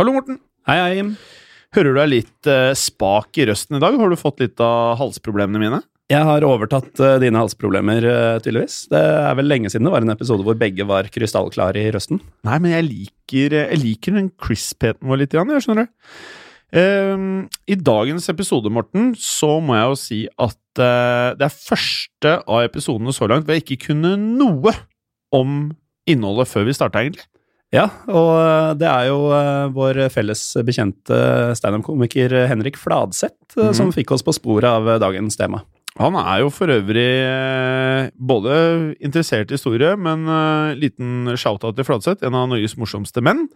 Hallo, Morten. Hei, hei. Hører du deg litt eh, spak i røsten i dag? Har du fått litt av halsproblemene mine? Jeg har overtatt uh, dine halsproblemer, uh, tydeligvis. Det er vel lenge siden det var en episode hvor begge var krystallklare i røsten. Nei, men jeg liker, eh, jeg liker den crispheten vår litt, jeg skjønner du. Uh, I dagens episode, Morten, så må jeg jo si at det er første av episodene så langt hvor jeg ikke kunne noe om innholdet før vi starta, egentlig. Ja, og eh, det er jo eh, vår felles bekjente standup-komiker Henrik Fladseth mm. som fikk oss på sporet av dagens tema. Han er jo for øvrig både interessert i historie, men liten shout-out til Fladseth, en av Norges morsomste menn.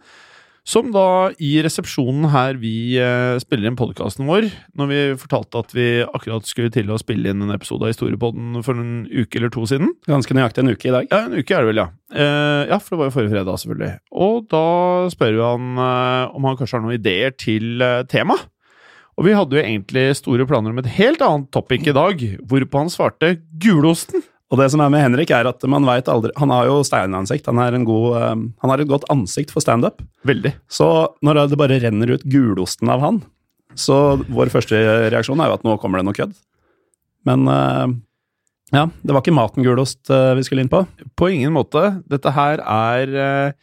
Som da i resepsjonen her vi eh, spiller inn podkasten vår, når vi fortalte at vi akkurat skulle til å spille inn en episode av Historiepodden for en uke eller to siden. Ganske nøyaktig en uke i dag. Ja, en uke er det vel, ja. Eh, ja, for det var jo forrige fredag, selvfølgelig. Og da spør vi han eh, om han kanskje har noen ideer til eh, tema. Og vi hadde jo egentlig store planer om et helt annet topic i dag, hvorpå han svarte gulosten. Og det som er med Henrik, er at man vet aldri Han har jo steinansikt. Han, er god, eh, han har et godt ansikt for standup. Så når det bare renner ut gulosten av han, så vår første reaksjon er jo at nå kommer det noe kødd. Men eh, ja, det var ikke maten gulost eh, vi skulle inn på. På ingen måte. Dette her er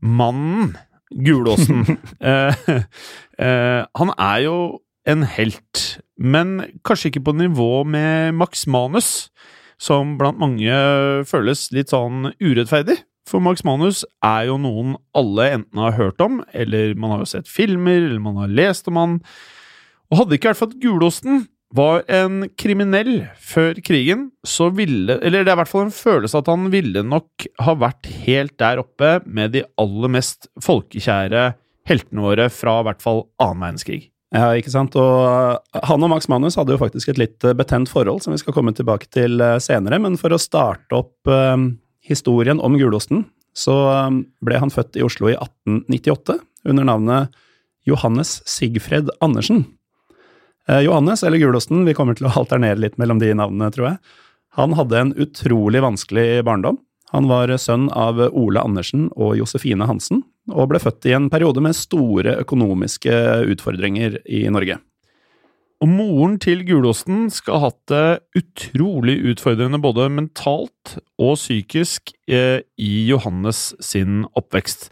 mannen Gulåsen. eh, eh, han er jo en helt, men kanskje ikke på nivå med Max Manus, som blant mange føles litt sånn urettferdig. For Max Manus er jo noen alle enten har hørt om, eller man har jo sett filmer, eller man har lest om han. Og hadde ikke vært for at Gulosten var en kriminell før krigen, så ville Eller det er i hvert fall en følelse at han ville nok ha vært helt der oppe med de aller mest folkekjære heltene våre fra i hvert fall annen verdenskrig. Ja, ikke sant? Og han og Max Manus hadde jo faktisk et litt eh, betent forhold, som vi skal komme tilbake til eh, senere. Men for å starte opp um, historien om gulosten, så um, ble han født i Oslo i 1898 under navnet Johannes Sigfred Andersen. Eh, Johannes, eller gulosten, vi kommer til å alternere litt mellom de navnene, tror jeg. Han hadde en utrolig vanskelig barndom. Han var sønn av Ole Andersen og Josefine Hansen, og ble født i en periode med store økonomiske utfordringer i Norge. Og moren til Gulosten skal ha hatt det utrolig utfordrende både mentalt og psykisk eh, i Johannes sin oppvekst.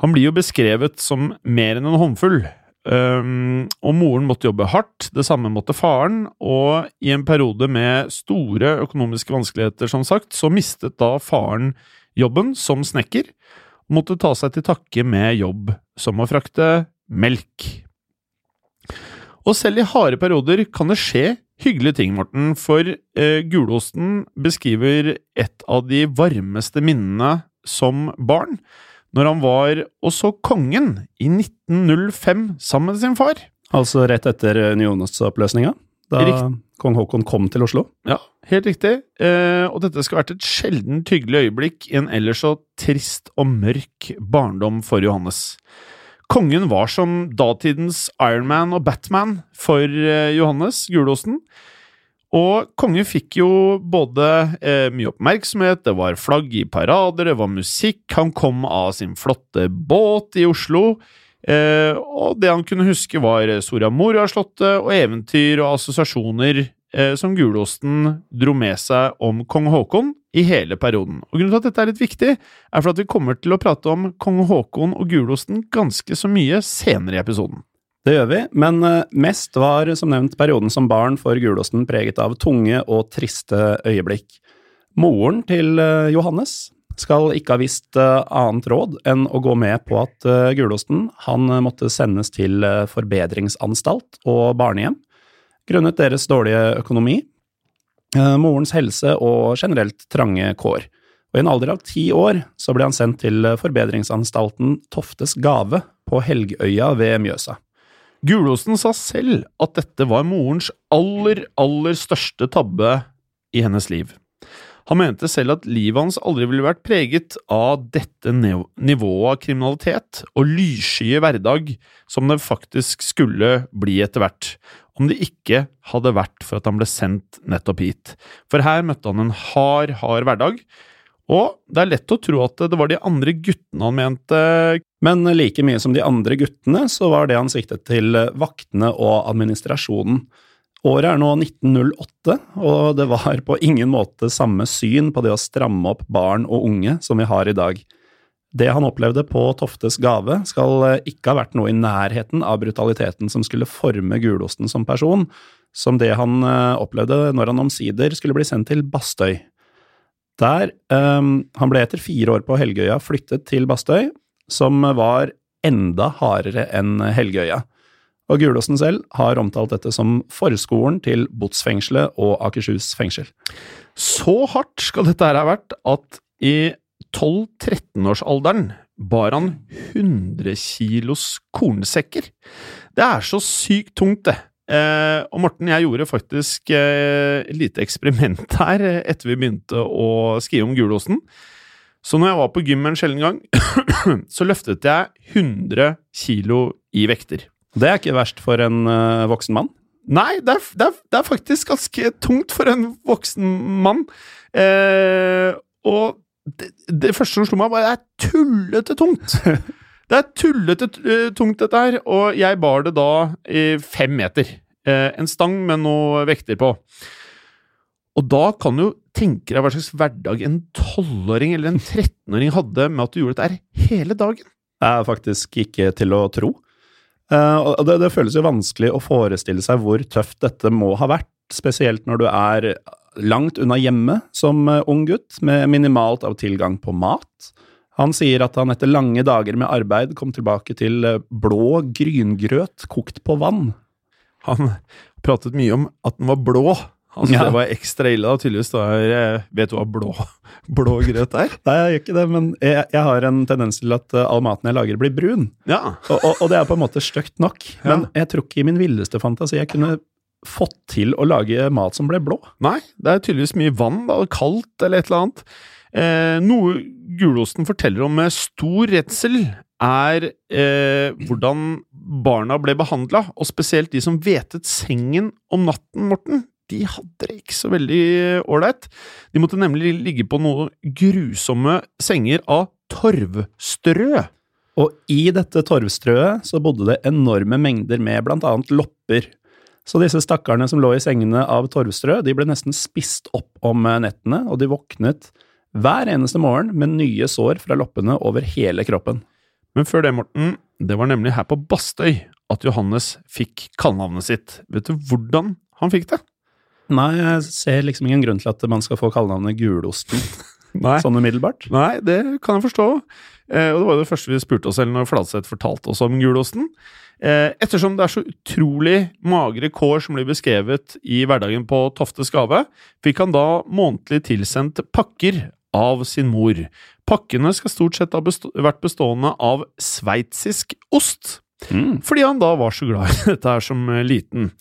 Han blir jo beskrevet som mer enn en håndfull. Um, og moren måtte jobbe hardt, det samme måtte faren, og i en periode med store økonomiske vanskeligheter, som sagt, så mistet da faren jobben som snekker, måtte ta seg til takke med jobb som å frakte melk. Og selv i harde perioder kan det skje hyggelige ting, Morten, for eh, Gulosten beskriver et av de varmeste minnene som barn, når han var og så Kongen i 1905 sammen med sin far. Altså rett etter unionsoppløsninga? da Rikt- kong Haakon kom til Oslo. Ja, helt riktig. Eh, og dette skal ha vært et sjeldent hyggelig øyeblikk i en ellers så trist og mørk barndom for Johannes. Kongen var som datidens Ironman og Batman for eh, Johannes Gulosten. Og kongen fikk jo både eh, mye oppmerksomhet, det var flagg i parader, det var musikk, han kom av sin flotte båt i Oslo. Eh, og det han kunne huske, var Soria Moria-slottet og eventyr og assosiasjoner eh, som gulosten dro med seg om kong Haakon i hele perioden. Og Grunnen til at dette er litt viktig, er for at vi kommer til å prate om kong Haakon og gulosten ganske så mye senere i episoden. Det gjør vi, men eh, mest var som nevnt perioden som barn for gulosten preget av tunge og triste øyeblikk. Moren til eh, Johannes skal ikke ha visst eh, annet råd enn å gå med på at gulosten han måtte sendes til forbedringsanstalt og barnehjem, grunnet deres dårlige økonomi, morens helse og generelt trange kår. Og I en alder av ti år så ble han sendt til forbedringsanstalten Toftes gave på Helgøya ved Mjøsa. Gulosten sa selv at dette var morens aller, aller største tabbe i hennes liv. Han mente selv at livet hans aldri ville vært preget av dette nivået av kriminalitet og lysskye hverdag som det faktisk skulle bli etter hvert, om det ikke hadde vært for at han ble sendt nettopp hit. For her møtte han en hard, hard hverdag, og det er lett å tro at det var de andre guttene han mente Men like mye som de andre guttene, så var det han siktet til vaktene og administrasjonen. Året er nå 1908, og det var på ingen måte samme syn på det å stramme opp barn og unge som vi har i dag. Det han opplevde på Toftes gave, skal ikke ha vært noe i nærheten av brutaliteten som skulle forme Gulosten som person, som det han eh, opplevde når han omsider skulle bli sendt til Bastøy. Der um, Han ble etter fire år på Helgøya flyttet til Bastøy, som var enda hardere enn Helgøya. Og Gulåsen selv har omtalt dette som forskolen til Botsfengselet og Akershus fengsel. Så hardt skal dette her ha vært at i 12-13-årsalderen bar han 100 kilos kornsekker. Det er så sykt tungt, det. Eh, og Morten, jeg gjorde faktisk eh, lite eksperiment her eh, etter vi begynte å skrive om Gulåsen. Så når jeg var på gym en sjelden gang, så løftet jeg 100 kilo i vekter. Det er ikke verst for en uh, voksen mann? Nei, det er, det, er, det er, faktisk ganske tungt for en voksen mann. Eh, og det, det, første som slo meg, var at det er tullete tungt! Det er tullete uh, tungt, dette her, og jeg bar det da i fem meter. Eh, en stang med noe vekter på. Og da kan du tenke deg hva slags hverdag en tolvåring eller en 13-åring hadde med at du gjorde dette hele dagen. Det er faktisk ikke til å tro. Uh, og det, det, føles jo vanskelig å forestille seg hvor tøft dette må ha vært, spesielt når du er langt unna hjemme som ung gutt, med minimalt av tilgang på mat. Han sier at han etter lange dager med arbeid kom tilbake til eh, blå gryngrøt kokt på vann. Han pratet mye om at den var blå. Syntes ja. det var ekstra ille. da, tydeligvis. Da jeg vet du hva blå, blå grøt er? Nei, jeg gjør ikke det, men jeg, jeg, har en tendens til at eh, all maten jeg lager, blir brun. Ja. Og, og, og, det er på en måte stygt nok. Men jeg tror ikke i min villeste fantasi jeg kunne fått til å lage mat som ble blå. Nei, det er tydeligvis mye vann, da, kaldt eller et eller annet. Eh, noe gulosten forteller om med stor redsel, er eh, hvordan barna ble behandla, og spesielt de som hvetet sengen om natten, Morten. De hadde det ikke så veldig ålreit. De måtte nemlig ligge på noen grusomme senger av torvstrø. Og i dette torvstrøet så bodde det enorme mengder med annet lopper. Så disse stakkarene som lå i sengene av torvstrø, de ble nesten spist opp om nettene, og de våknet hver eneste morgen med nye sår fra loppene over hele kroppen. Men før det, Morten, det var nemlig her på Bastøy at Johannes fikk kallenavnet sitt. Vet du hvordan han fikk det? Nei, jeg ser liksom ingen grunn til at man skal få kallenavnet Gulosten. Nei. Sånn umiddelbart. Nei, det kan jeg forstå. Eh, og det var jo det første vi spurte oss selv når Fladseth fortalte oss om gulosten. Eh, ettersom det er så utrolig magre kår som blir beskrevet i hverdagen på Toftes gave, fikk han da månedlig tilsendt pakker av sin mor. Pakkene skal stort sett ha bestå vært bestående av sveitsisk ost, mm. fordi han da var så glad i dette her som liten.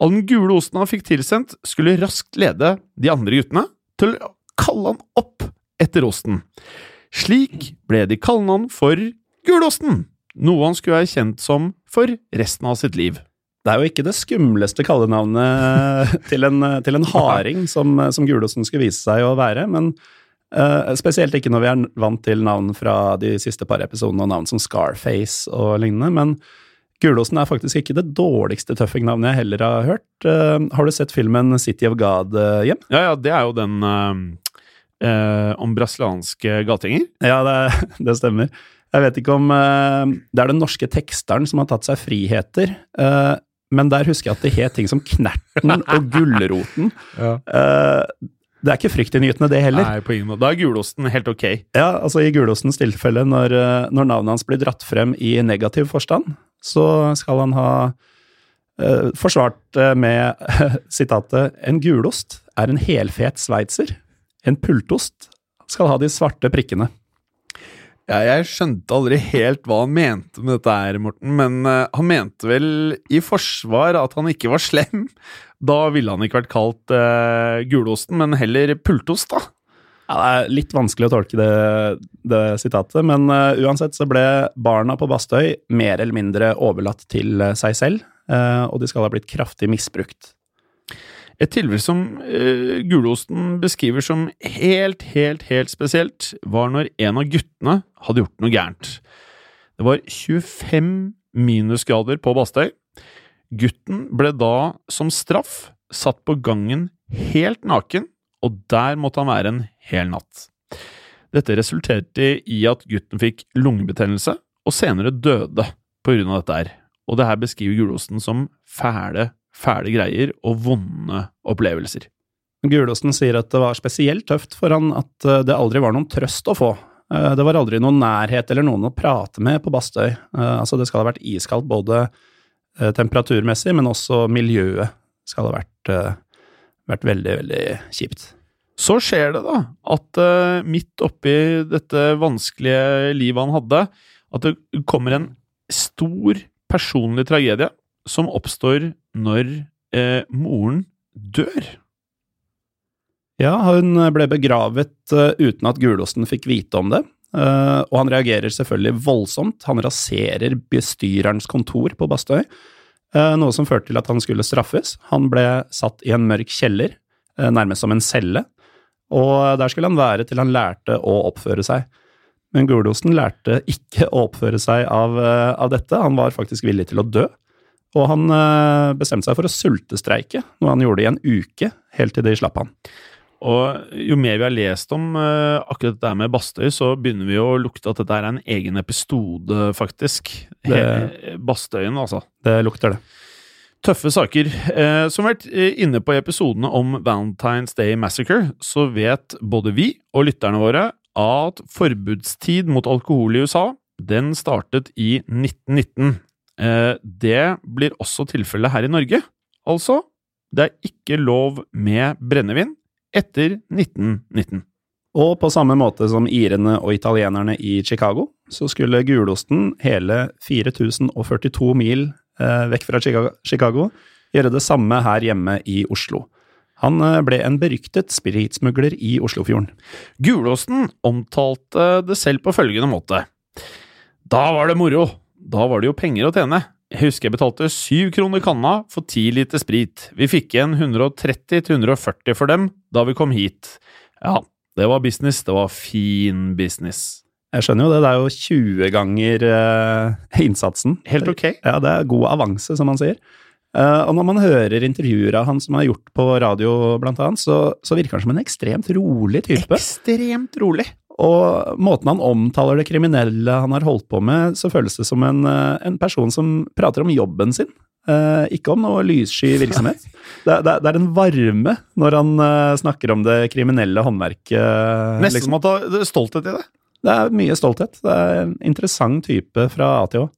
All den gule osten han fikk tilsendt, skulle raskt lede de andre guttene til å kalle han opp etter osten. Slik ble de kallenavn for Gulosten, noe han skulle være kjent som for resten av sitt liv. Det er jo ikke det skumleste kallenavnet til en, til en harding som, som Gulosten skulle vise seg å være, men uh, spesielt ikke når vi er vant til navn fra de siste par episodene, og navn som Scarface og lignende. Men Gulosten er faktisk ikke det dårligste tøffing-navnet jeg heller har hørt. Uh, har du sett filmen City of God uh, hjem? Ja, ja, det er jo den om brasilianske gategjenger. Ja, det, det stemmer. Jeg vet ikke om uh, Det er den norske teksteren som har tatt seg friheter. Uh, men der husker jeg at det het ting som Knerten og Gulroten. Ja. Uh, det er ikke fryktinngytende, det heller. Nei, på ingen måte. Da er gulosten helt ok. Ja, altså I gulostens tilfelle, når, når navnet hans blir dratt frem i negativ forstand, så skal han ha forsvart med sitatet En gulost er en helfet sveitser. En pultost skal ha de svarte prikkene. Ja, jeg skjønte aldri helt hva han mente med dette her, Morten, men uh, han mente vel i forsvar at han ikke var slem. Da ville han ikke vært kalt uh, gulosten, men heller pultost, da. Ja, Det er litt vanskelig å tolke det, det sitatet, men uh, uansett så ble barna på Bastøy mer eller mindre overlatt til seg selv, og de skal ha blitt kraftig misbrukt. Et tilfelle som uh, Gulosten beskriver som helt, helt, helt spesielt, var når en av guttene hadde gjort noe gærent. Det var 25 minusgrader på Bastøy. Gutten ble da som straff satt på gangen helt naken, og der måtte han være en hel natt. Dette resulterte i at gutten fikk lungebetennelse, og senere døde på grunn av dette her. Og det her beskriver Gulosten som fæle fæle greier og vonde opplevelser. Gulosten sier at det var spesielt tøft for han at eh, det aldri var noen trøst å få. Eh, det var aldri noen nærhet eller noen å prate med på Bastøy. Eh, altså, det skal ha vært iskaldt både temperaturmessig, men også miljøet skal ha vært, vært veldig, veldig kjipt. Så skjer det, da, at midt oppi dette vanskelige livet han hadde, at det kommer en stor personlig tragedie som oppstår når uh, moren dør. Ja, hun ble begravet uh, uten at gulosten fikk vite om det. Uh, og han reagerer selvfølgelig voldsomt. Han raserer bestyrerens kontor på Bastøy, uh, noe som førte til at han skulle straffes. Han ble satt i en mørk kjeller, nærmest som en celle, og der skulle han være til han lærte å oppføre seg. Men Gulosen lærte ikke å oppføre seg av, av dette, han var faktisk villig til å dø. Og han eh, bestemte seg for å sultestreike, noe han gjorde i en uke, helt til de slapp han. Og jo mer vi har lest om uh, akkurat det der med Bastøy, så begynner vi å lukte at dette er en egen episode, faktisk. Det, Bastøyen, altså. Det lukter det. Tøffe saker. Eh, som vært inne på episodene om Valentine's Day Massacre, så vet både vi og lytterne våre at forbudstid mot alkohol i USA, den startet i 1919. Eh, det blir også tilfellet her i Norge. Altså, det er ikke lov med brennevin etter 1919. Og på samme måte som irene og italienerne i Chicago, så skulle gulosten hele 4042 mil eh, vekk fra Chicago gjøre det samme her hjemme i Oslo. Han eh, ble en beryktet spritsmugler i Oslofjorden. Gulosten omtalte det selv på følgende måte. Da var det moro! Da var det jo penger å tjene. Jeg husker jeg betalte syv kroner kanna for ti liter sprit. Vi fikk igjen 130-140 for dem da vi kom hit. Ja, det var business. Det var fin business. Jeg skjønner jo det. Det er jo 20 ganger uh, innsatsen. Helt ok. Ja, det er god avanse, som man sier. Uh, og når man hører intervjuer av han som er gjort på radio, blant annet, så, så virker han som en ekstremt rolig type. Ekstremt rolig. Og måten han omtaler det kriminelle han har holdt på med, så føles det som en, eh, en person som prater om jobben sin. Eh, ikke om noe lyssky virksomhet. Det, det, det, er en varme når han eh, snakker om det kriminelle håndverket. Nesten liksom. som at det er stolthet i det. Det er mye stolthet. Det er en interessant type fra A til Å.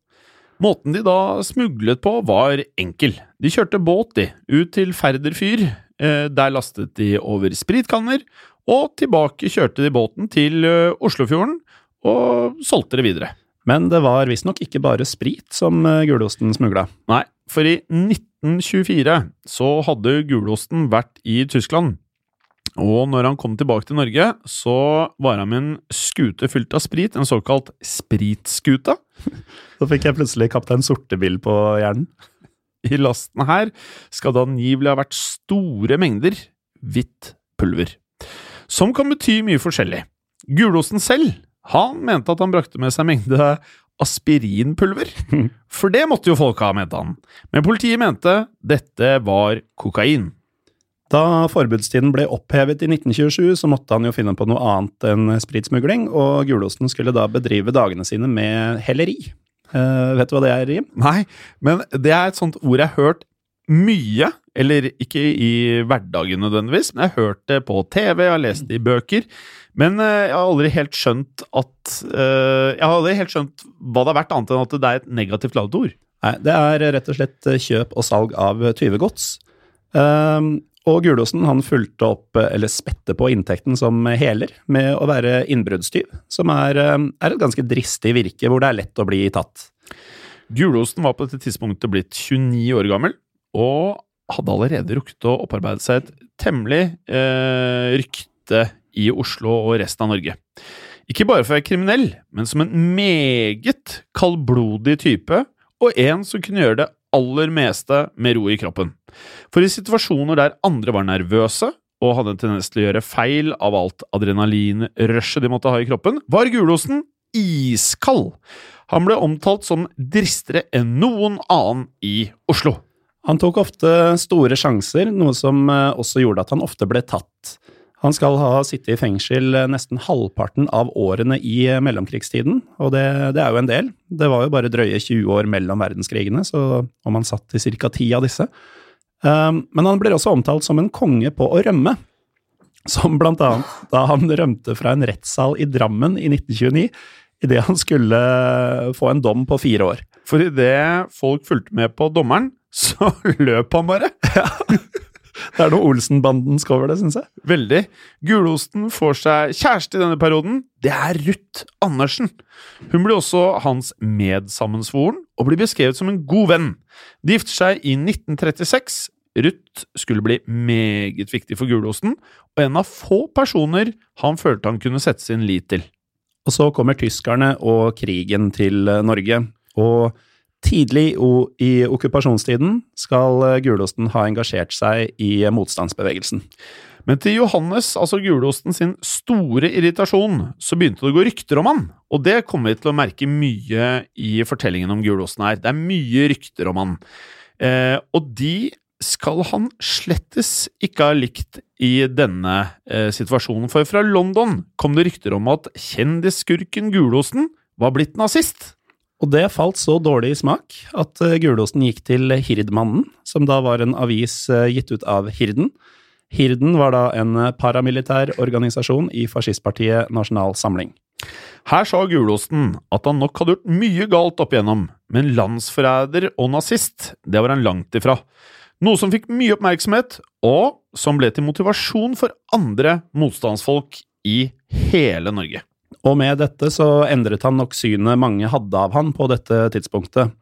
Måten de da smuglet på, var enkel. De kjørte båt, de, ut til Færder fyr. Eh, der lastet de over spritkanner og tilbake kjørte de båten til eh, Oslofjorden og solgte det videre. Men det var visstnok ikke bare sprit som eh, gulosten smugla. Nei, for i 1924 så hadde gulosten vært i Tyskland. Og når han kom tilbake til Norge, så var han med en skute fylt av sprit, en såkalt spritskuta. Så fikk jeg plutselig Kaptein Sortebil på hjernen. I lasten her skal det angivelig ha vært store mengder hvitt pulver. Som kan bety mye forskjellig. Gulosten selv, han mente at han brakte med seg mengde aspirinpulver. For det måtte jo folk ha, mente han. Men politiet mente dette var kokain. Da forbudstiden ble opphevet i 1927, så måtte han jo finne på noe annet enn spritsmugling, og Gulosten skulle da bedrive dagene sine med helleri. Uh, vet du hva det er, Rim? Nei, men det er et sånt ord jeg har hørt mye, eller ikke i hverdagen nødvendigvis, men jeg har hørt det på TV, jeg har lest det i bøker. Men eh, jeg har aldri helt skjønt at eh, Jeg har aldri helt skjønt hva det har vært, annet enn at det er et negativt ladet ord. Nei, det er rett og slett kjøp og salg av tyvegods. Um, og Gulosen han fulgte opp, eller spette på inntekten som heler, med å være innbruddstyv, som er, er, et ganske dristig virke hvor det er lett å bli tatt. Gulosen var på dette tidspunktet blitt 29 år gammel, og hadde allerede rukket å opparbeide seg et temmelig eh, rykte i Oslo og resten av Norge. Ikke bare for å være kriminell, men som en meget kaldblodig type, og en som kunne gjøre det aller meste med ro i kroppen. For i situasjoner der andre var nervøse og hadde en tendens til å gjøre feil av alt adrenalinrushet de måtte ha i kroppen, var gulosten iskald. Han ble omtalt som dristere enn noen annen i Oslo. Han tok ofte store sjanser, noe som eh, også gjorde at han ofte ble tatt. Han skal ha sittet i fengsel eh, nesten halvparten av årene i eh, mellomkrigstiden, og det, det, er jo en del. Det var jo bare drøye 20 år mellom verdenskrigene, så om han satt i ca. ti av disse. Um, men han blir også omtalt som en konge på å rømme. Som blant annet da han rømte fra en rettssal i Drammen i 1929 idet han skulle få en dom på fire år. For idet folk fulgte med på dommeren, så løp han bare. Ja. Det er noe Olsenbandens over det, syns jeg. Veldig. Gulosten får seg kjæreste i denne perioden. Det er Ruth Andersen. Hun blir også hans medsammensvoren, og blir beskrevet som en god venn. De gifter seg i 1936. Ruth skulle bli meget viktig for gulosten, og en av få personer han følte han kunne sette sin lit til. Og så kommer tyskerne og krigen til Norge. Og Tidlig i okkupasjonstiden skal eh, gulosten ha engasjert seg i motstandsbevegelsen. Men til Johannes, altså gulosten sin store irritasjon, så begynte det å gå rykter om han. Og det kommer vi til å merke mye i fortellingen om gulosten her. Det er mye rykter om han. Eh, og de skal han slettes ikke ha likt i denne eh, situasjonen, for fra London kom det rykter om at kjendisskurken Gulosten var blitt nazist. Og det falt så dårlig i smak at eh, Gulosten gikk til Hirdmannen, som da var en avis eh, gitt ut av Hirden. Hirden var da en eh, paramilitær organisasjon i fascistpartiet Nasjonal Samling. Her sa Gulosten at han nok hadde gjort mye galt opp igjennom, men landsforræder og nazist, det var han langt ifra. Noe som fikk mye oppmerksomhet, og som ble til motivasjon for andre motstandsfolk i hele Norge. Og med dette så endret han nok synet mange hadde av han på dette tidspunktet.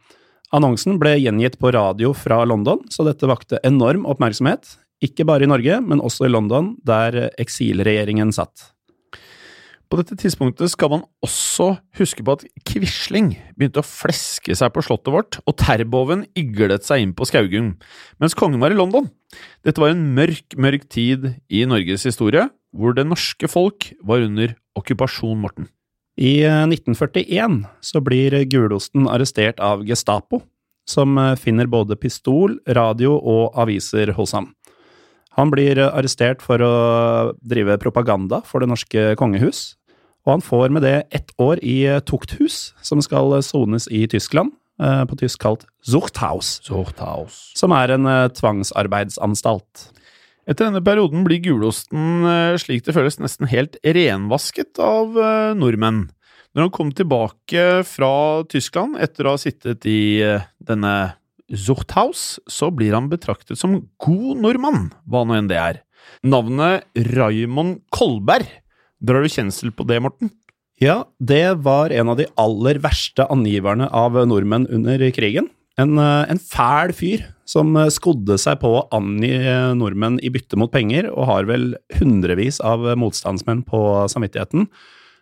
Annonsen ble gjengitt på radio fra London, så dette vakte enorm oppmerksomhet. Ikke bare i Norge, men også i London, der eksilregjeringen satt. På dette tidspunktet skal man også huske på at Quisling begynte å fleske seg på slottet vårt, og Terboven iglet seg inn på Skaugum, mens kongen var i London. Dette var en mørk, mørk tid i Norges historie, hvor det norske folk var under okkupasjon, Morten. I 1941 eh, så blir Gulosten arrestert av Gestapo, som eh, finner både pistol, radio og aviser hos ham. Han blir arrestert for å drive propaganda for det norske kongehus, og han får med det ett år i eh, tukthus, som skal eh, sones i Tyskland, eh, på tysk kalt Zuchthaus, Zuchthaus. som er en tvangsarbeidsanstalt. Etter denne perioden blir gulosten, slik det føles, nesten helt renvasket av nordmenn. Når han kom tilbake fra Tyskland etter å ha sittet i denne Zuchthaus, så blir han betraktet som god nordmann, hva nå enn det er. Navnet Raymond Kolberg Drar du kjensel på det, Morten? Ja, det var en av de aller verste angiverne av nordmenn under krigen. En, eh, en fæl fyr som eh, skodde seg på å angi eh, nordmenn i bytte mot penger, og har vel hundrevis av motstandsmenn på samvittigheten.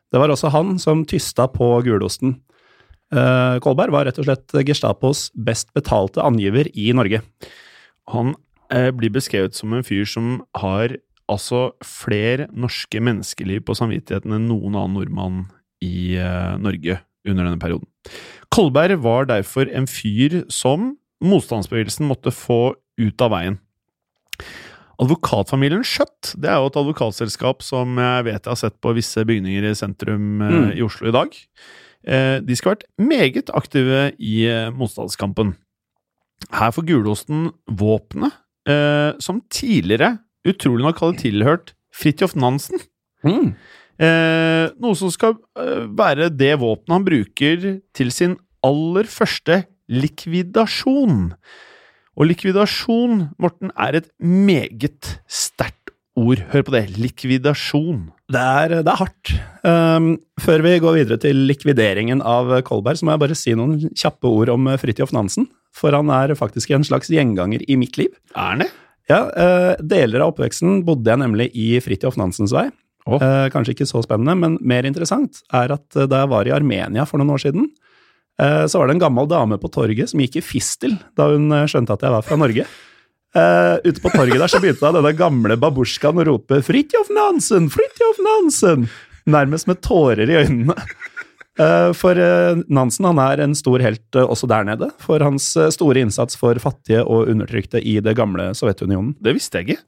Det var også han som tysta på gulosten. Kolberg var rett og slett Gestapos best betalte angiver i Norge. Han blir beskrevet som en fyr som har altså flere norske menneskeliv på samvittigheten enn noen annen nordmann i eh, Norge under denne perioden. Kolberg var derfor en fyr som motstandsbevegelsen måtte få ut av veien. Advokatfamilien Skjøtt det er jo et advokatselskap som jeg vet jeg har sett på visse bygninger i sentrum eh, Mm. i Oslo i dag. Eh, de skal ha vært meget aktive i motstandskampen. Her får gulosten våpenet som tidligere utrolig nok hadde tilhørt Fridtjof Nansen. Mm. Eh, noe som skal eh, være det våpenet han bruker til sin aller første likvidasjon. Og likvidasjon, Morten, er et meget sterkt ord. Hør på det. Likvidasjon. Det er, det er hardt. Um, før vi går videre til likvideringen av Kolberg, så må jeg bare si noen kjappe ord om Fridtjof Nansen. For han er faktisk en slags gjenganger i mitt liv. Er han det? Ja, eh, Deler av oppveksten bodde jeg nemlig i Fridtjof Nansens vei. Oh. Kanskje ikke så spennende, men mer interessant er at eh, da jeg var i Armenia for noen år siden, så var det en gammel dame på torget som gikk i fistel da hun skjønte at jeg var fra Norge. Uh, ute på torget der så begynte da denne gamle babusjkaen å rope 'Fridtjof Nansen! Fridtjof Nansen!' Nærmest med tårer i øynene. Eh, For eh, Nansen han er en stor helt eh, også der nede, for hans store innsats for fattige og undertrykte i det gamle Sovjetunionen. Det visste jeg ikke.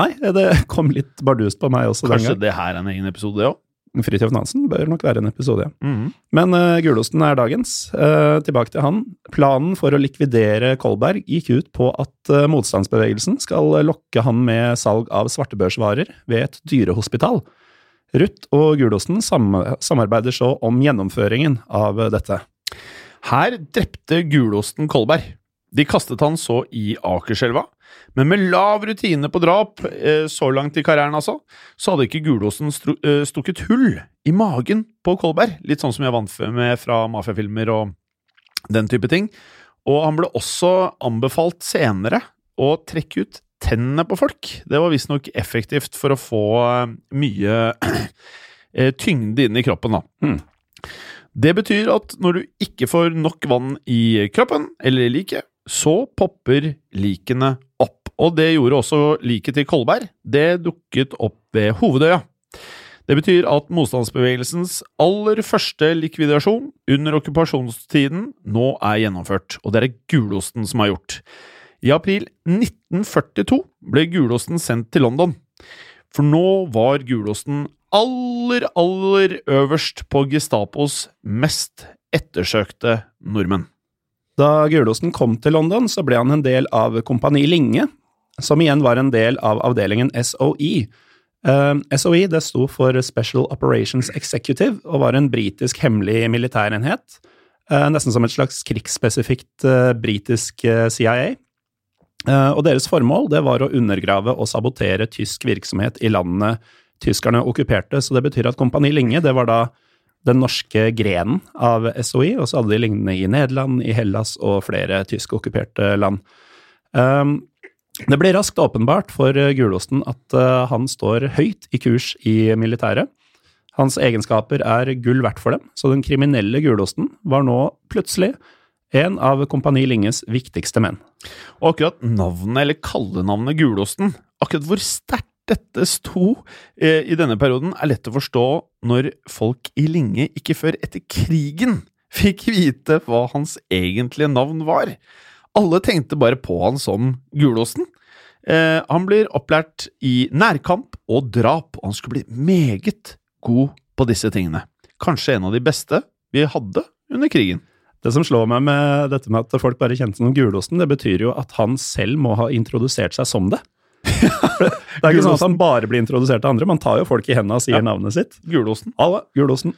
Nei, det kom litt bardust på meg også Kanskje det her er en egen episode, det òg? Fridtjof Nansen bør nok være en episode, ja. Mm. Men uh, gulosten er dagens. Uh, tilbake til han. Planen for å likvidere Kolberg gikk ut på at uh, motstandsbevegelsen skal lokke han med salg av svartebørsvarer ved et dyrehospital. Ruth og gulosten samarbeider så om gjennomføringen av dette. Her drepte gulosten Kolberg. De kastet han så i Akerselva, men med lav rutine på drap, eh, så langt i karrieren altså, så hadde ikke Gulosen eh, stukket hull i magen på Kolberg, litt sånn som jeg vant med fra mafiafilmer og den type ting. Og han ble også anbefalt senere å trekke ut tennene på folk. Det var visstnok effektivt for å få eh, mye eh, tyngde inn i kroppen, da. Mm. Det betyr at når du ikke får nok vann i kroppen, eller i liket, så popper likene opp. Og det gjorde også liket til Kolberg. Det dukket opp ved Hovedøya. Det betyr at motstandsbevegelsens aller første likvidasjon under okkupasjonstiden nå er gjennomført, og det er det gulosten som har gjort. I april 1942 ble gulosten sendt til London, for nå var gulosten aller, aller øverst på Gestapos mest ettersøkte nordmenn. Da gulosten kom til London, så ble han en del av Kompani Linge, som igjen var en del av avdelingen SOE. Uh, SOE det sto for Special Operations Executive og var en britisk hemmelig militærenhet. Uh, nesten som et slags krigsspesifikt uh, britisk eh, CIA. Eh, og deres formål det var å undergrave og sabotere tysk virksomhet i landene tyskerne okkuperte. Så det betyr at Kompani Linge det var da den norske grenen av SOI, og så hadde de lignende i Nederland, i Hellas og flere tyskokkuperte land. Um, det ble raskt åpenbart for eh, gulosten at eh, han står høyt i kurs i militæret. Hans egenskaper er gull verdt for dem, så den kriminelle gulosten var nå plutselig en av Kompani Linges viktigste menn. Og akkurat navnet, eller kallenavnet Gulosten, akkurat hvor sterkt dette sto eh, i denne perioden, er lett å forstå når folk i Linge ikke før etter krigen fikk vite hva hans egentlige navn var. Alle tenkte bare på han som Gulosten. Eh, han blir opplært i nærkamp og drap, og han skulle bli meget god på disse tingene. Kanskje en av de beste vi hadde under krigen. Det som slår meg med dette med at folk bare kjente som Gulosten, det betyr jo at han selv må ha introdusert seg som det. det er ikke sånn at han bare blir introdusert av andre, man tar jo folk i hendene og sier Ja. navnet sitt. Gulosten. Alla, Gulosten.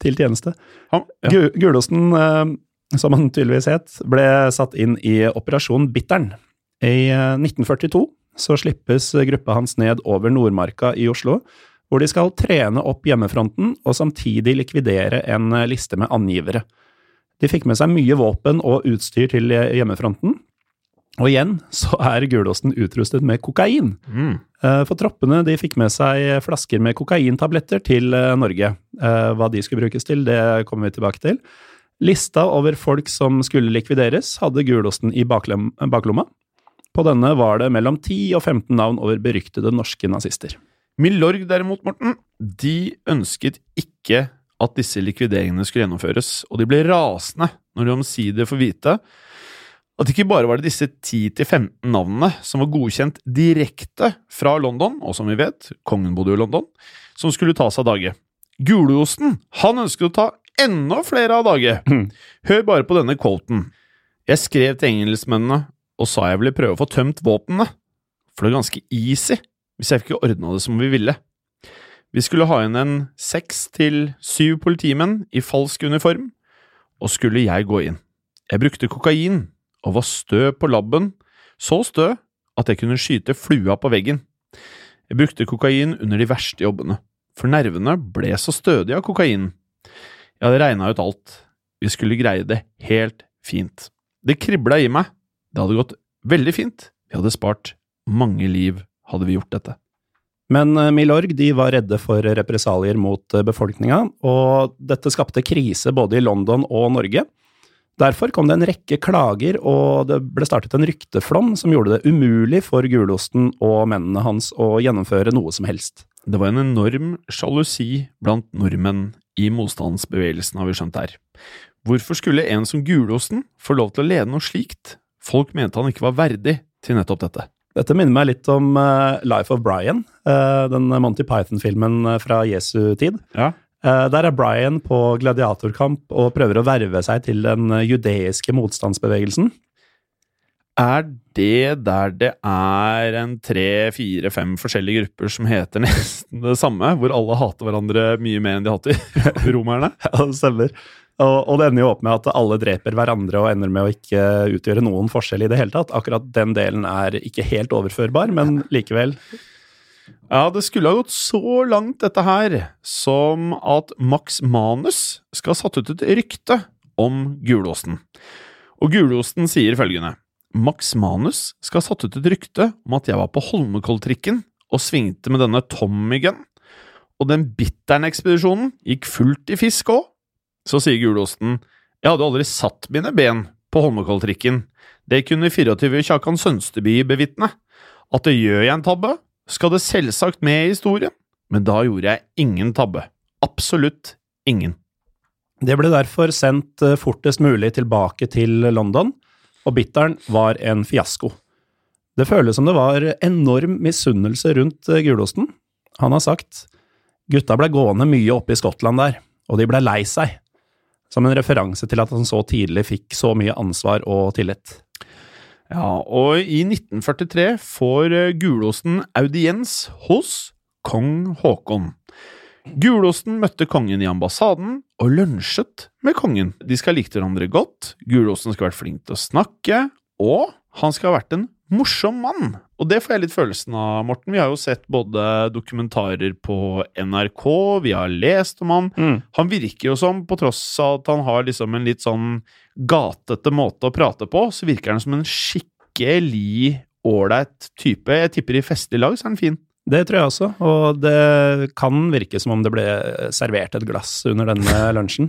Til tjeneste. Han, ja. Gulosten, eh, som han tydeligvis het, ble satt inn i Operasjon Bittern. I eh, 1942 så slippes gruppa hans ned over Nordmarka i Oslo, hvor de skal trene opp hjemmefronten og samtidig likvidere en eh, liste med angivere. De fikk med seg mye våpen og utstyr til hjemmefronten. Og igjen så er Gulåsen utrustet med kokain. Mm. Eh, For troppene de fikk med seg flasker med kokaintabletter til eh, Norge. Eh, Hva de skulle brukes til, det kommer vi tilbake til. Lista over folk som skulle likvideres, hadde gulosten i baklomma. På denne var det mellom 10 og 15 navn over beryktede norske nazister. Milorg derimot, Morten, de ønsket ikke at disse likvideringene skulle gjennomføres, og de ble rasende når de omsider får vite at ikke bare var det disse 10-15 navnene som var godkjent direkte fra London, og som vi vet, kongen bodde jo i London, som skulle tas av dage. Gulosten, han ønsket å ta enda flere av dage. Hør bare på denne quoten. Jeg skrev til engelskmennene og sa jeg ville prøve å få tømt våpnene, for det er ganske easy hvis jeg ikke ordna det som vi ville. Vi skulle ha inn en seks til syv politimenn i falsk uniform, og skulle jeg gå inn. Jeg brukte kokain og var stø på labben, så stø at jeg kunne skyte flua på veggen. Jeg brukte kokain under de verste jobbene, for nervene ble så stødige av kokainen. Jeg hadde regna ut alt, vi skulle greie det helt fint. Det kribla i meg, det hadde gått veldig fint, vi hadde spart mange liv hadde vi gjort dette. Men eh, Milorg de var redde for represalier mot eh, befolkninga, og dette skapte krise både i London og Norge. Derfor kom det en rekke klager, og det ble startet en rykteflom som gjorde det umulig for gulosten og mennene hans å gjennomføre noe som helst. Det var en enorm sjalusi blant nordmenn i motstandsbevegelsen, har vi skjønt her. Hvorfor skulle en som Gulosten få lov til å lede noe slikt? Folk mente han ikke var verdig til nettopp dette. Dette minner meg litt om eh, Life of Brian, eh, den Monty Python-filmen eh, fra Jesu tid. Ja. Der er Brian på gladiatorkamp og prøver å verve seg til den judeiske motstandsbevegelsen. Er det der det er en tre, fire, fem forskjellige grupper som heter nesten det samme, hvor alle hater hverandre mye mer enn de hater romerne? Ja, det stemmer. Og, og det ender jo opp med at alle dreper hverandre og ender med å ikke utgjøre noen forskjell i det hele tatt. Akkurat den delen er ikke helt overførbar, men likevel. Ja, det skulle ha gått så langt, dette her, som at Max Manus skal ha satt ut et rykte om Gulosten. Og Gulosten sier følgende Max Manus skal ha satt ut et rykte om at jeg var på Holmenkolltrikken og svingte med denne Tommy-gun, og den Bittern-ekspedisjonen gikk fullt i fisk òg. Så sier Gulosten jeg hadde aldri satt mine ben på Holmenkolltrikken. Det kunne 24 Kjakan Sønsteby bevitne. At det gjør jeg en tabbe, skal det selvsagt med i historien, men da gjorde jeg ingen tabbe. Absolutt ingen. Det ble derfor sendt eh, fortest mulig tilbake til London, og Bitteren var en fiasko. Det føles som det var enorm misunnelse rundt eh, gulosten. Han har sagt gutta ble gående mye oppe i Skottland der, og de ble lei seg. Som en referanse til at han så tidlig fikk så mye ansvar og tillit. Ja, og i 1943 får eh, Gulosten audiens hos kong Haakon. Gulosten møtte kongen i ambassaden og lunsjet med kongen. De skal ha likt hverandre godt, Gulosten skal ha vært flink til å snakke, og han skal ha vært en morsom mann. Og det får jeg litt følelsen av, Morten. Vi har jo sett både dokumentarer på NRK, vi har lest om han. Mm. Han virker jo som, på tross av at han har liksom en litt sånn gatete måte å prate på, så virker han som en skikkelig ålreit type. Jeg tipper i festlig lag så er han fin. Det tror jeg også, og det kan virke som om det ble servert et glass under denne lunsjen.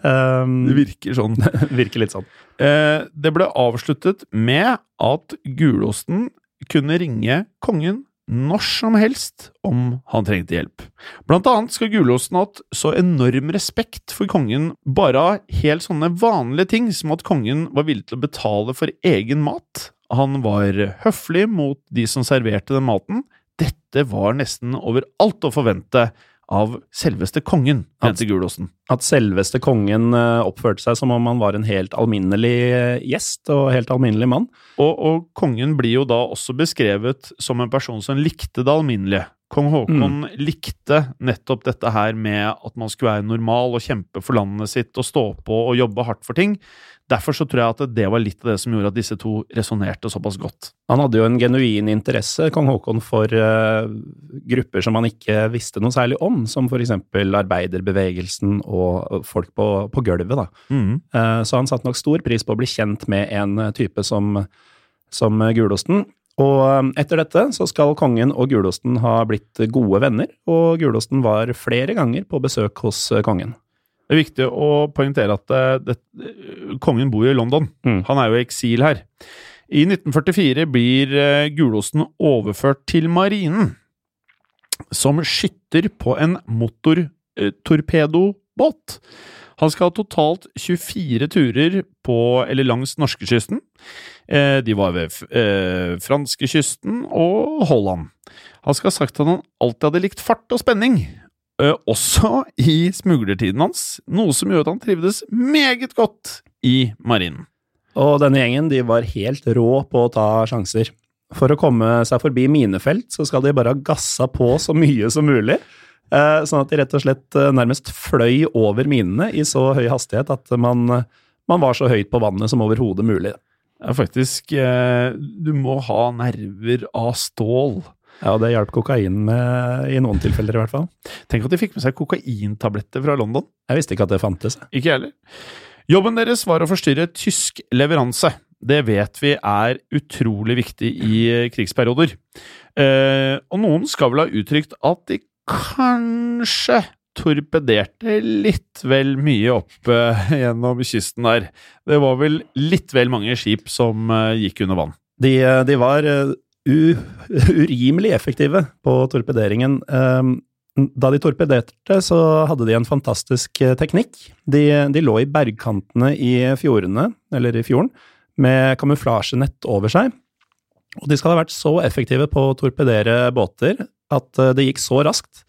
Um, Det virker sånn. virker litt sånn. Eh, det ble avsluttet med at Gulosten kunne ringe kongen når som helst om han trengte hjelp. Blant annet skal Gulosten ha hatt så enorm respekt for kongen bare av helt sånne vanlige ting som at kongen var villig til å betale for egen mat. Han var høflig mot de som serverte den maten. Dette var nesten over alt å forvente av selveste kongen, mente Gulosten. At selveste kongen eh, oppførte seg som om han var en helt alminnelig eh, gjest og helt alminnelig mann. Og, og kongen blir jo da også beskrevet som en person som likte det alminnelige. Kong Haakon likte nettopp dette her med at man skulle være normal og kjempe for landet sitt og stå på og jobbe hardt for ting. Derfor så tror jeg at det var litt av det som gjorde at disse to resonnerte såpass godt. Han hadde jo en genuin interesse, kong Haakon, for uh, grupper som han ikke visste noe særlig om, som for eksempel arbeiderbevegelsen og folk på, på gulvet. da. Mm. Uh, så han satte nok stor pris på å bli kjent med en type som, som Gulosten. Og um, etter dette så skal kongen og Gulosten ha blitt gode venner, og Gulosten var flere ganger på besøk hos uh, kongen. Det er viktig å poengtere at eh, det, kongen bor jo i London. Mm. Han er jo i eksil her. I 1944 blir eh, Gulosten overført til marinen som skytter på en motortorpedobåt. Han skal ha totalt 24 turer på eller langs norskekysten. Eh, de var ved eh, franskekysten og Holland. Han skal ha sagt at han alltid hadde likt fart og spenning, eh, også i smuglertiden hans, noe som gjorde at han trivdes meget godt i marinen. Og denne gjengen de var helt rå på å ta sjanser. For å komme seg forbi minefelt, så skal de bare ha gassa på så mye som mulig. Eh, sånn at de rett og slett eh, nærmest fløy over minene i så høy hastighet at man, man var så høyt på vannet som overhodet mulig. Er faktisk eh, Du må ha nerver av stål. Ja, og det hjalp kokain med i noen tilfeller, i hvert fall. Tenk at de fikk med seg kokaintabletter fra London. Jeg visste ikke at det fantes. Ikke jeg heller. Jobben deres var å forstyrre tysk leveranse. Det vet vi er utrolig viktig i krigsperioder. Eh, og noen skal vel ha uttrykt at de kanskje torpederte litt vel mye opp eh, gjennom kysten der. Det var vel litt vel mange skip som eh, gikk under vann. De, eh, de var u, urimelig effektive på torpederingen. Um, Da de torpederte, så hadde de en fantastisk teknikk. De, de lå i bergkantene i fjordene, eller i fjorden, med kamuflasjenett over seg. Og de skal ha vært så effektive på å torpedere båter at eh, det gikk så raskt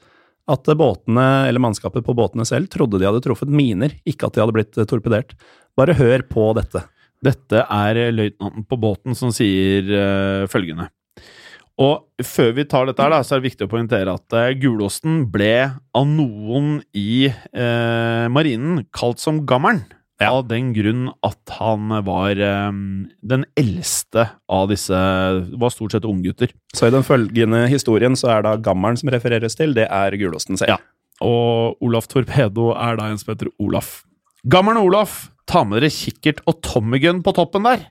at båtene, eller mannskapet på båtene selv, trodde de hadde truffet miner, ikke at de hadde blitt eh, torpedert. Bare hør på dette. Dette er løytnanten på båten som sier uh, følgende. Og før vi tar dette her, da, så er det viktig å poengtere at eh, gulosten ble av noen i eh, marinen kalt som gammelen. Ja. Av den grunn at han var um, den eldste av disse Var stort sett unggutter. Så i den følgende historien så er da gammelen som refereres til, det er gulosten selv. Ja. Og Olaf Torpedo er da en som heter Olaf. Gammelen Olaf, ta med dere kikkert og tommygun på toppen der.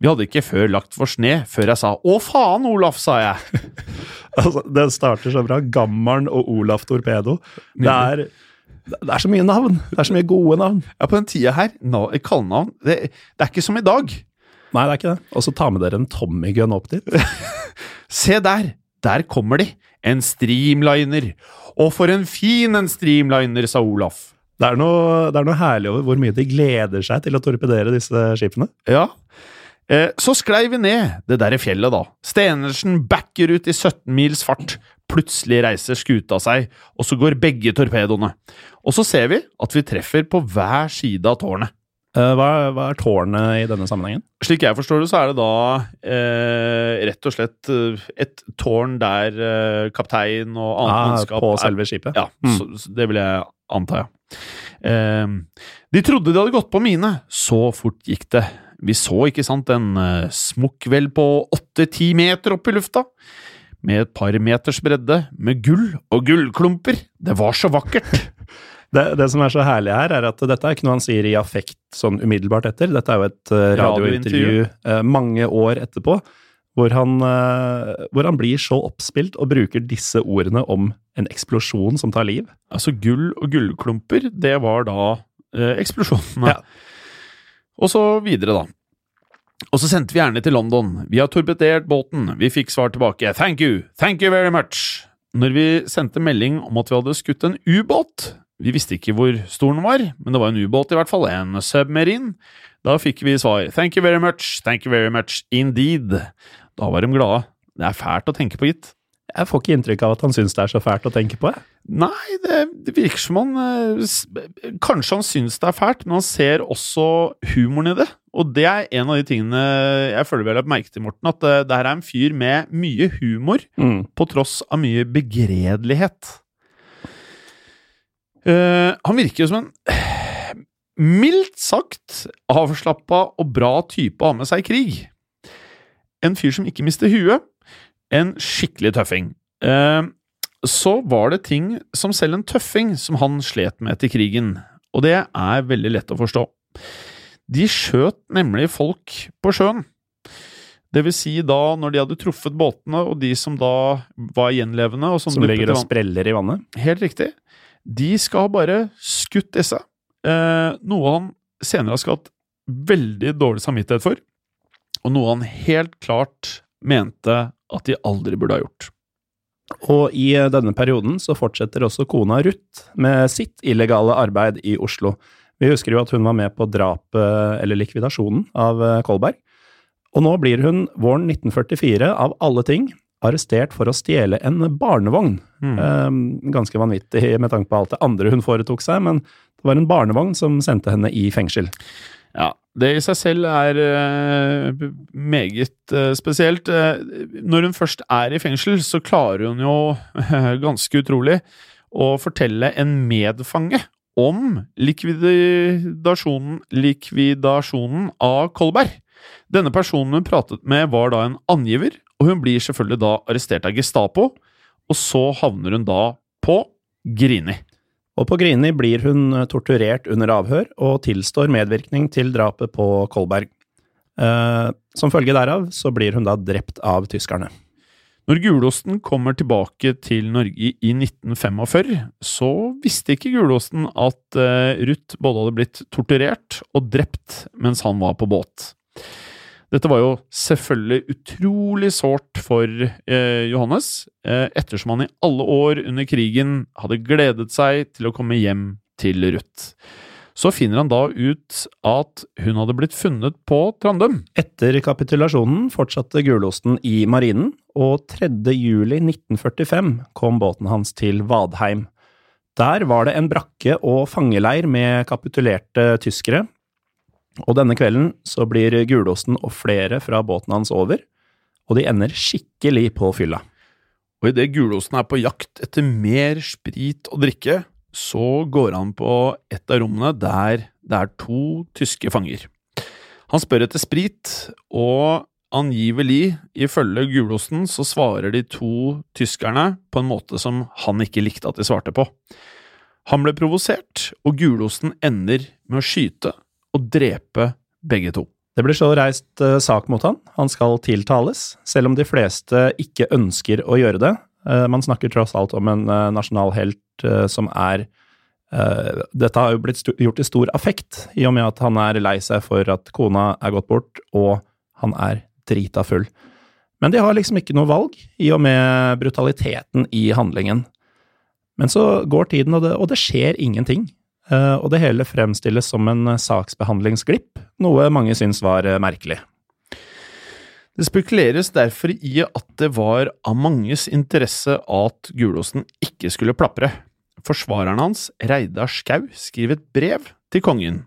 Vi hadde ikke før lagt for sne, før jeg sa 'Å faen, Olaf', sa jeg. Altså, det starter så bra. Gammelen og Olaf Torpedo. Det er, det er så mye navn. Det er så mye gode navn. Ja, På den tida her, na- kallenavn det, det er ikke som i dag. Nei, det er ikke det. Og så ta med dere en Tommy Gun opp dit. Se der! Der kommer de! En streamliner! Og for en fin en streamliner, sa Olaf. Det er, noe, det er noe herlig over hvor mye de gleder seg til å torpedere disse skipene. Ja. Eh, så sklei vi ned det derre fjellet, da. Stenersen backer ut i 17 mils fart. Plutselig reiser skuta seg, og så går begge torpedoene. Og så ser vi at vi treffer på hver side av tårnet. Eh, Hva, er- hva er tårnet i denne sammenhengen? Slik jeg forstår det, så er det da eh, rett og slett eh, et tårn der eh, kaptein og annet Ah, mannskap på selve skipet? Ja, Mm. så, så det vil jeg anta, ja. Eh, de trodde de hadde gått på mine. Så fort gikk det. Vi så, ikke sant, en smukk vel på åtte-ti meter opp i lufta. Med et par meters bredde, med gull og gullklumper. Det var så vakkert! Det, det som er så herlig her, er at dette er ikke noe han sier i affekt sånn umiddelbart etter. Dette er jo et uh, radiointervju uh, mange år etterpå, hvor han, uh, hvor han blir så oppspilt og bruker disse ordene om en eksplosjon som tar liv. Altså, gull og gullklumper, det var da eksplosjonene. Ja. Og så videre, da. Og så sendte vi gjerne til London. Vi har torpedert båten. Vi fikk svar tilbake. Thank you. Thank you very much. Når vi sendte melding om at vi hadde skutt en ubåt Vi visste ikke hvor stor den var, men det var en ubåt i hvert fall. En submarine. Da fikk vi svar. Thank you very much. Thank you very much indeed. Da var de glade. Det er fælt å tenke på, gitt. Jeg får ikke inntrykk av at han syns det er så fælt å tenke på. Jeg. Nei, det, det virker som han eh, Kanskje han syns det er fælt, men han ser også humoren i det. Og det er en av de tingene jeg føler vi har lagt merke til, Morten. At eh, det her er en fyr med mye humor, Mm. på tross av mye begredelighet. Uh, han virker jo som en mildt sagt avslappa og bra type å ha med seg i krig. En fyr som ikke mister huet. En skikkelig tøffing. Eh, så var det ting som selv en tøffing som han slet med etter krigen, og det er veldig lett å forstå. De skjøt nemlig folk på sjøen. Det vil si da når de hadde truffet båtene, og de som da var gjenlevende som, Som ligger og spreller i vannet. Helt riktig. De skal ha bare skutt disse. Eh, noe han senere har skapt veldig dårlig samvittighet for, og noe han helt klart mente at de aldri burde ha gjort. Og i eh, denne perioden så fortsetter også kona Ruth med sitt illegale arbeid i Oslo. Vi husker jo at hun var med på drapet, eller likvidasjonen, av eh, Kolberg. Og nå blir hun våren 1944, av alle ting, arrestert for å stjele en barnevogn. Mm. ganske vanvittig med tanke på alt det andre hun foretok seg, men det var en barnevogn som sendte henne i fengsel. Ja, det i seg selv er eh, meget eh, spesielt. Eh, når hun først er i fengsel, så klarer hun jo ganske utrolig å fortelle en medfange om likvidasjonen, likvidasjonen av Kolberg. Denne personen hun pratet med, var da en angiver, og hun blir selvfølgelig da arrestert av Gestapo, og så havner hun da på Grini. Og på Grini blir hun eh, torturert under avhør og tilstår medvirkning til drapet på Kolberg. Eh, som følge derav så blir hun da drept av tyskerne. Når gulosten kommer tilbake til Norge i 1945, så visste ikke gulosten at eh, Ruth både hadde blitt torturert og drept mens han var på båt. Dette var jo selvfølgelig utrolig sårt for eh, Johannes, eh, ettersom han i alle år under krigen hadde gledet seg til å komme hjem til Ruth. Så finner han da ut at hun hadde blitt funnet på Trandum. Etter kapitulasjonen fortsatte gulosten i marinen, og 3. juli 1945 kom båten hans til Vadheim. Der var det en brakke og fangeleir med kapitulerte tyskere, og denne kvelden så blir gulosten og flere fra båten hans over, og de ender skikkelig på fylla. Og idet gulosten er på jakt etter mer sprit og drikke, så går han på et av rommene der det er to tyske fanger. Han spør etter sprit, og angivelig, ifølge gulosten, så svarer de to tyskerne på en måte som han ikke likte at de svarte på. Han ble provosert, og gulosten ender med å skyte og drepe begge to. Det blir så reist eh, sak mot han. Han skal tiltales, selv om de fleste ikke ønsker å gjøre det. Eh, man snakker tross alt om en eh, nasjonal helt som er Dette har jo blitt gjort i stor affekt, i og med at han er lei seg for at kona er gått bort, og han er drita full. Men de har liksom ikke noe valg, i og med brutaliteten i handlingen. Men så går tiden, og det, og det skjer ingenting. Eh, og det hele fremstilles som en eh, saksbehandlingsglipp, noe mange syns var eh, merkelig. Det spekuleres derfor i at det var av manges interesse at Gulosen ikke skulle plapre. Forsvareren hans, Reidar Skau, skriver et brev til kongen.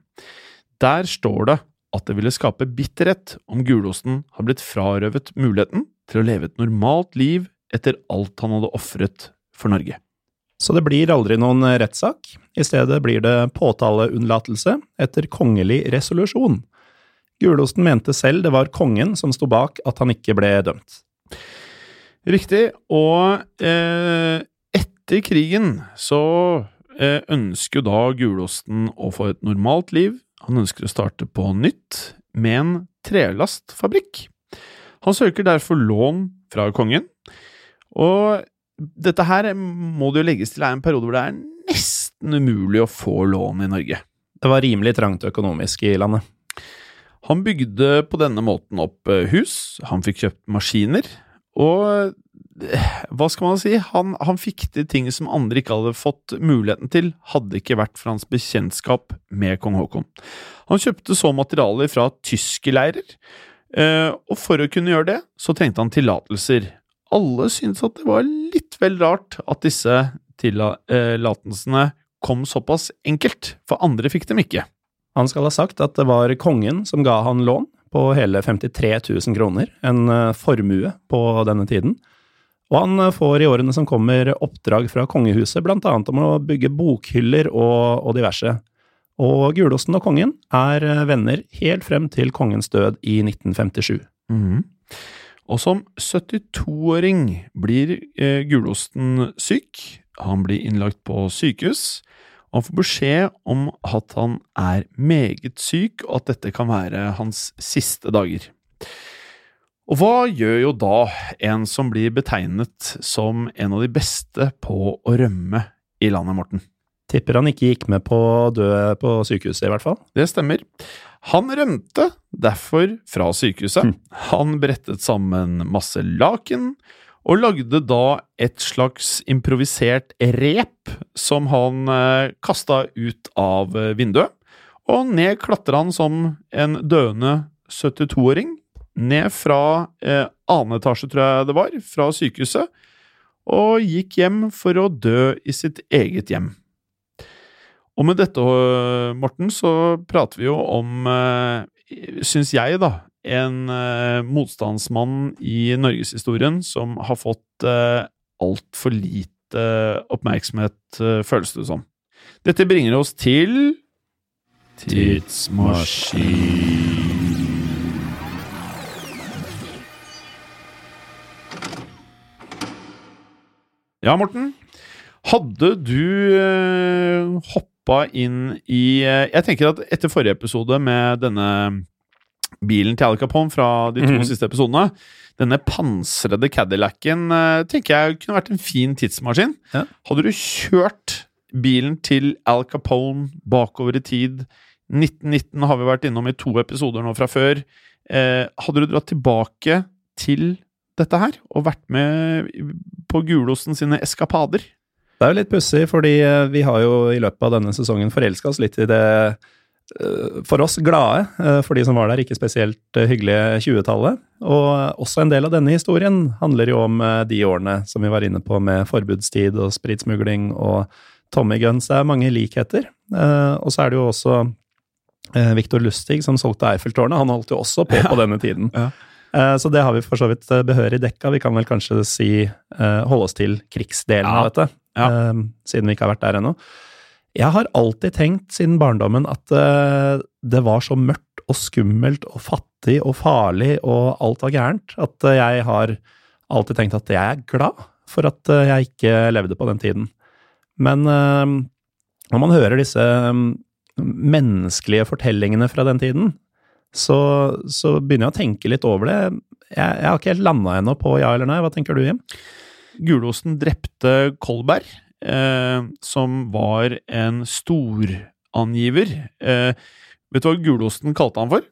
Der står det at det ville skape bitterhet om Gulosen har blitt frarøvet muligheten til å leve et normalt liv etter alt han hadde ofret for Norge. Så det blir aldri noen eh, rettssak. I stedet blir det påtaleunnlatelse etter kongelig resolusjon. Gulosten mente selv det var kongen som sto bak at han ikke ble dømt. Riktig. Og eh, etter krigen så eh, ønsker da gulosten å få et normalt liv. Han ønsker å starte på nytt med en trelastfabrikk. Han søker derfor lån fra kongen. Og dette her må det jo legges til er en periode hvor det er nesten umulig å få lån i Norge. Det var rimelig trangt økonomisk i landet. Han bygde på denne måten opp eh, hus, han fikk kjøpt maskiner, og eh, hva skal man si, han, han fikk til ting som andre ikke hadde fått muligheten til, hadde ikke vært for hans bekjentskap med kong Haakon. Han kjøpte så materialer fra tyske leirer, eh, og for å kunne gjøre det, så trengte han tillatelser alle syntes at det var litt vel rart at disse tillatelsene kom såpass enkelt, for andre fikk dem ikke. Han skal ha sagt at det var kongen som ga han lån på hele 53 000 kroner, en eh, formue på denne tiden. Og han eh, får i årene som kommer oppdrag fra kongehuset, blant annet om å bygge bokhyller og, og diverse. Og Gulosten og kongen er eh, venner helt frem til kongens død i 1957. Mm. Og som 72-åring blir eh, Gulosten syk. Han blir innlagt på sykehus. Og han får beskjed om at han er meget syk, og at dette kan være hans siste dager. Og hva gjør jo da en som blir betegnet som en av de beste på å rømme i landet, Morten? Tipper han ikke gikk med på å dø på sykehuset, i hvert fall. Det stemmer. Han rømte derfor fra sykehuset. Hm. Han brettet sammen masse laken, og lagde da et slags improvisert rep som han eh, kasta ut av eh, vinduet. Og ned klatra han som en døende 72-åring. Ned fra eh, annen etasje, tror jeg det var, fra sykehuset. Og gikk hjem for å dø i sitt eget hjem. Og med dette, eh, Morten, så prater vi jo om, eh, syns jeg, da, en uh, motstandsmann i norgeshistorien som har fått uh, altfor lite oppmerksomhet, uh, føles det som. Dette bringer oss til Tidsmaskin. Ja, Morten. Hadde du eh, hoppa inn i Jeg tenker at etter forrige episode med denne bilen til Al Capone fra de to mm. siste episodene. Denne pansrede Cadillacen uh, tenker jeg kunne vært en fin tidsmaskin. Ja. Hadde du kjørt bilen til Al Capone bakover i tid 1919 har vi vært innom i to episoder nå fra før. Eh, hadde du dratt tilbake til dette her, og vært med på Gulosen sine eskapader? Det er jo litt pussig, fordi eh, vi har jo i løpet av denne sesongen forelska oss litt i det eh, for oss glade, eh, for de som var der, ikke spesielt hyggelige 20-tallet. Og også en del av denne historien handler jo om de årene som vi var inne på med forbudstid og spritsmugling og Tommy Guns. Det er mange likheter. Og så er det jo også Viktor Lustig som solgte Eiffeltårnet. Han holdt jo også på på denne tiden. Ja. Så det har vi for så vidt eh, behørig dekka. Vi kan vel kanskje si holde oss til krigsdelen Ja. av dette, Ja. eh, siden vi ikke har vært der ennå. Jeg har alltid tenkt siden barndommen at eh, det var så mørkt og skummelt og fattig og farlig og alt var gærent, at eh, jeg har alltid tenkt at jeg er glad for at eh, jeg ikke levde på den tiden. Men eh, når man hører disse eh, menneskelige fortellingene fra den tiden, så, så begynner jeg å tenke litt over det. Jeg, jeg har ikke helt landa ennå på ja eller nei. Hva tenker du, Jim? Gulosten drepte Kolberg, eh, som var en storangiver. Eh, vet du hva Gulosten kalte han for?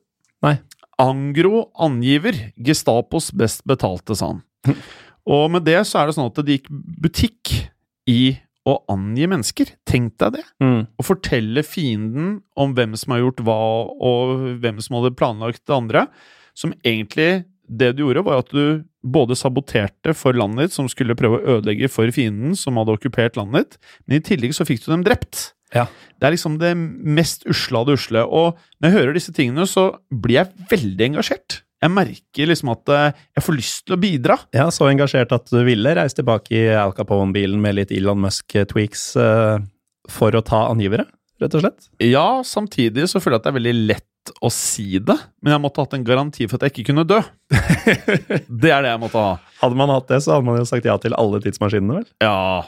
Nei. Angro angiver. Gestapos best betalte, sa han. Og med det så er det sånn at det gikk butikk i å angi mennesker. Tenk deg det. Mm. Å fortelle fienden om hvem som har gjort hva, og hvem som hadde planlagt det andre. Som egentlig det du gjorde, var at du både saboterte for landet ditt, som skulle prøve å ødelegge for fienden som hadde okkupert landet ditt, men i tillegg så fikk du dem drept. Ja. Det er liksom det mest usle av det usle. Og når jeg hører disse tingene, så blir jeg veldig engasjert. Jeg merker liksom at eh, jeg får lyst til å bidra. Ja, så engasjert at du ville reise tilbake i Al Capone-bilen med litt Elon Musk-tweaks eh, for å ta angivere, rett og slett? Ja, samtidig så føler jeg at det er veldig lett å si det, men jeg måtte hatt en garanti for at jeg ikke kunne dø. det er det jeg måtte ha. Hadde man hatt det, så hadde man jo sagt ja til alle tidsmaskinene, vel? Ja,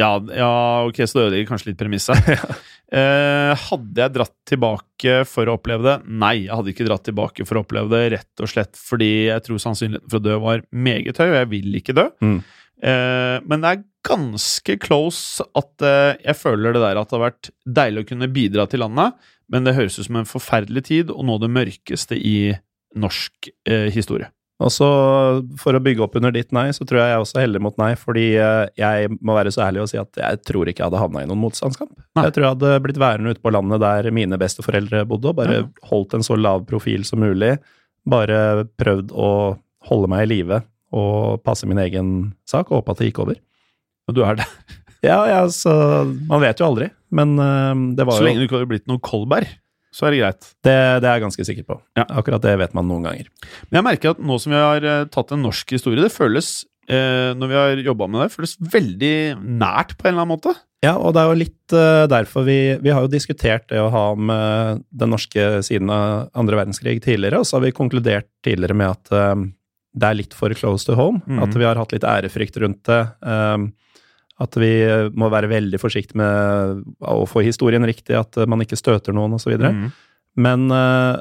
ja, ja ok, så det ødelegger kanskje litt premisset. eh, hadde jeg dratt tilbake for å oppleve det? Nei, jeg hadde ikke dratt tilbake for å oppleve det, rett og slett fordi jeg tror sannsynligheten for å dø var meget høy, og jeg vil ikke dø. Mm. Eh, men det er ganske close at eh, jeg føler det der at det har vært deilig å kunne bidra til landet, men det høres ut som en forferdelig tid, og noe av det mørkeste i norsk eh, historie. Og så, for å bygge opp under ditt nei, så tror jeg jeg også heller mot nei, fordi eh, jeg må være så ærlig å si at jeg tror ikke jeg hadde havna i noen motstandskamp. Nei. Jeg tror jeg hadde blitt værende ute på landet der mine besteforeldre bodde, og bare Ja. holdt en så lav profil som mulig. Bare prøvd å holde meg i live, og passe min egen sak, og håpe at det gikk over. Og du er det. Ja, ja, så Man vet jo aldri, men eh, det var Så jo lenge du ikke hadde blitt noen Kolberg, så er det greit. det, det er jeg ganske sikker på. Ja. Akkurat det vet man noen ganger. Men jeg merker at nå som vi har eh, tatt en norsk historie, det føles eh, når vi har jobba med det, føles veldig nært på en eller annen måte. Ja, og det er jo litt uh, derfor vi Vi har jo diskutert det å ha med den norske siden av andre verdenskrig tidligere, og så har vi konkludert tidligere med at uh, det er litt for close to home. Mm. At vi har hatt litt ærefrykt rundt det. eh, at vi må være veldig forsiktige med å få historien riktig, at man ikke støter noen osv. Mhm. Men eh,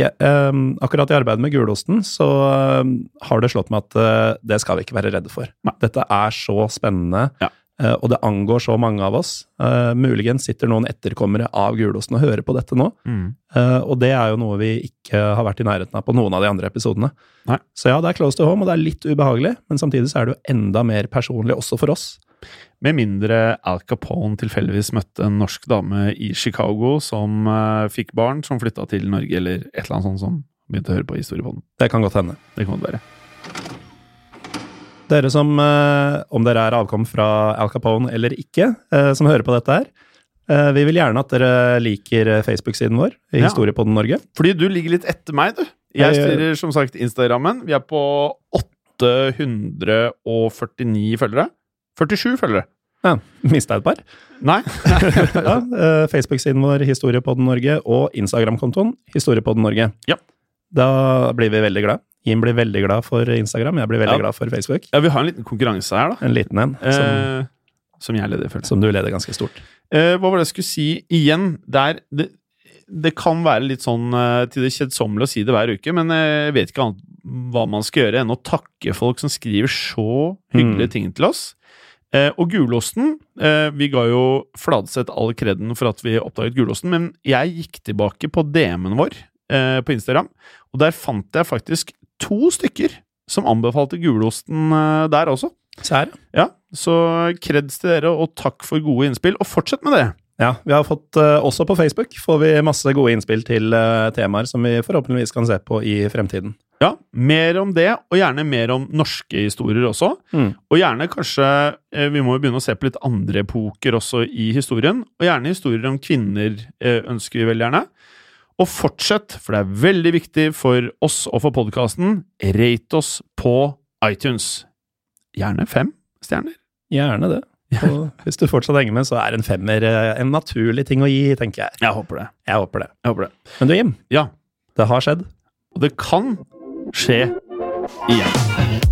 ja, eh, akkurat i arbeidet med gulosten så eh, har det slått meg at det skal vi ikke være redde for. Nei. Dette er så spennende, Ja. og det angår så mange av oss. Uh, muligens sitter noen etterkommere av gulosten og hører på dette nå. Mm. Uh, og det er jo noe vi ikke har vært i nærheten av på noen av de andre episodene. Nei. Så ja, det er close to home, og det er litt ubehagelig, men samtidig så er det jo enda mer personlig også for oss. Med mindre Al Capone tilfeldigvis møtte en norsk dame i Chicago som uh, fikk barn, som flytta til Norge, eller et eller annet sånt som begynte å høre på historiepodden. Det kan godt hende. Det kan godt være. Dere som, uh, om dere er avkom fra Al Capone eller ikke, uh, som hører på dette her, vi vil gjerne at dere liker Facebook-siden vår, i Ja. Historiepodden Norge. Fordi du ligger litt etter meg, du. Jeg styrer som sagt Instagrammen. Vi er på 849 følgere. 47 følgere. Ja, Mista et par. Nei. ja, eh, Facebook-siden vår Historiepodden Norge og Instagram-kontoen Historiepodden Norge. Ja. Da blir vi veldig glad. Jim blir veldig glad for Instagram, jeg blir veldig Ja. glad for Facebook. Ja, vi har en liten konkurranse her, da. En liten en, som, Eh, som jeg leder, føler jeg. som du leder ganske stort. Eh, hva var det jeg skulle si igjen? Det, er, det, det kan være litt sånn eh, til det kjedsommelige å si det hver uke, men eh, jeg vet ikke annet hva man skal gjøre enn å takke folk som skriver så hyggelige Mm. ting til oss. Eh, og gulosten eh, Vi ga jo Fladseth all kreden for at vi oppdaget gulosten, men jeg gikk tilbake på DM-en vår eh, på Instagram, og der fant jeg faktisk to stykker som anbefalte gulosten eh, der også. Så, her. Ja, så kreds til dere, og takk for gode innspill, og fortsett med det! Ja, vi har fått, eh, også på Facebook får vi masse gode innspill til eh, temaer som vi forhåpentligvis kan se på i fremtiden. Ja, mer om det, og gjerne mer om norske historier også. Mm. Og gjerne kanskje eh, Vi må jo begynne å se på litt andre epoker også i historien. Og gjerne historier om kvinner ønsker vi veldig gjerne. Og fortsett, for det er veldig viktig for oss og for podkasten, rate oss på iTunes. Gjerne fem stjerner. Gjerne det. Og hvis du fortsatt henger med, så er en femmer eh, en naturlig ting å gi, tenker jeg. Jeg håper det. Jeg håper det. Jeg håper det. Men du, Jim, Ja, det har skjedd. og det kan skje igjen.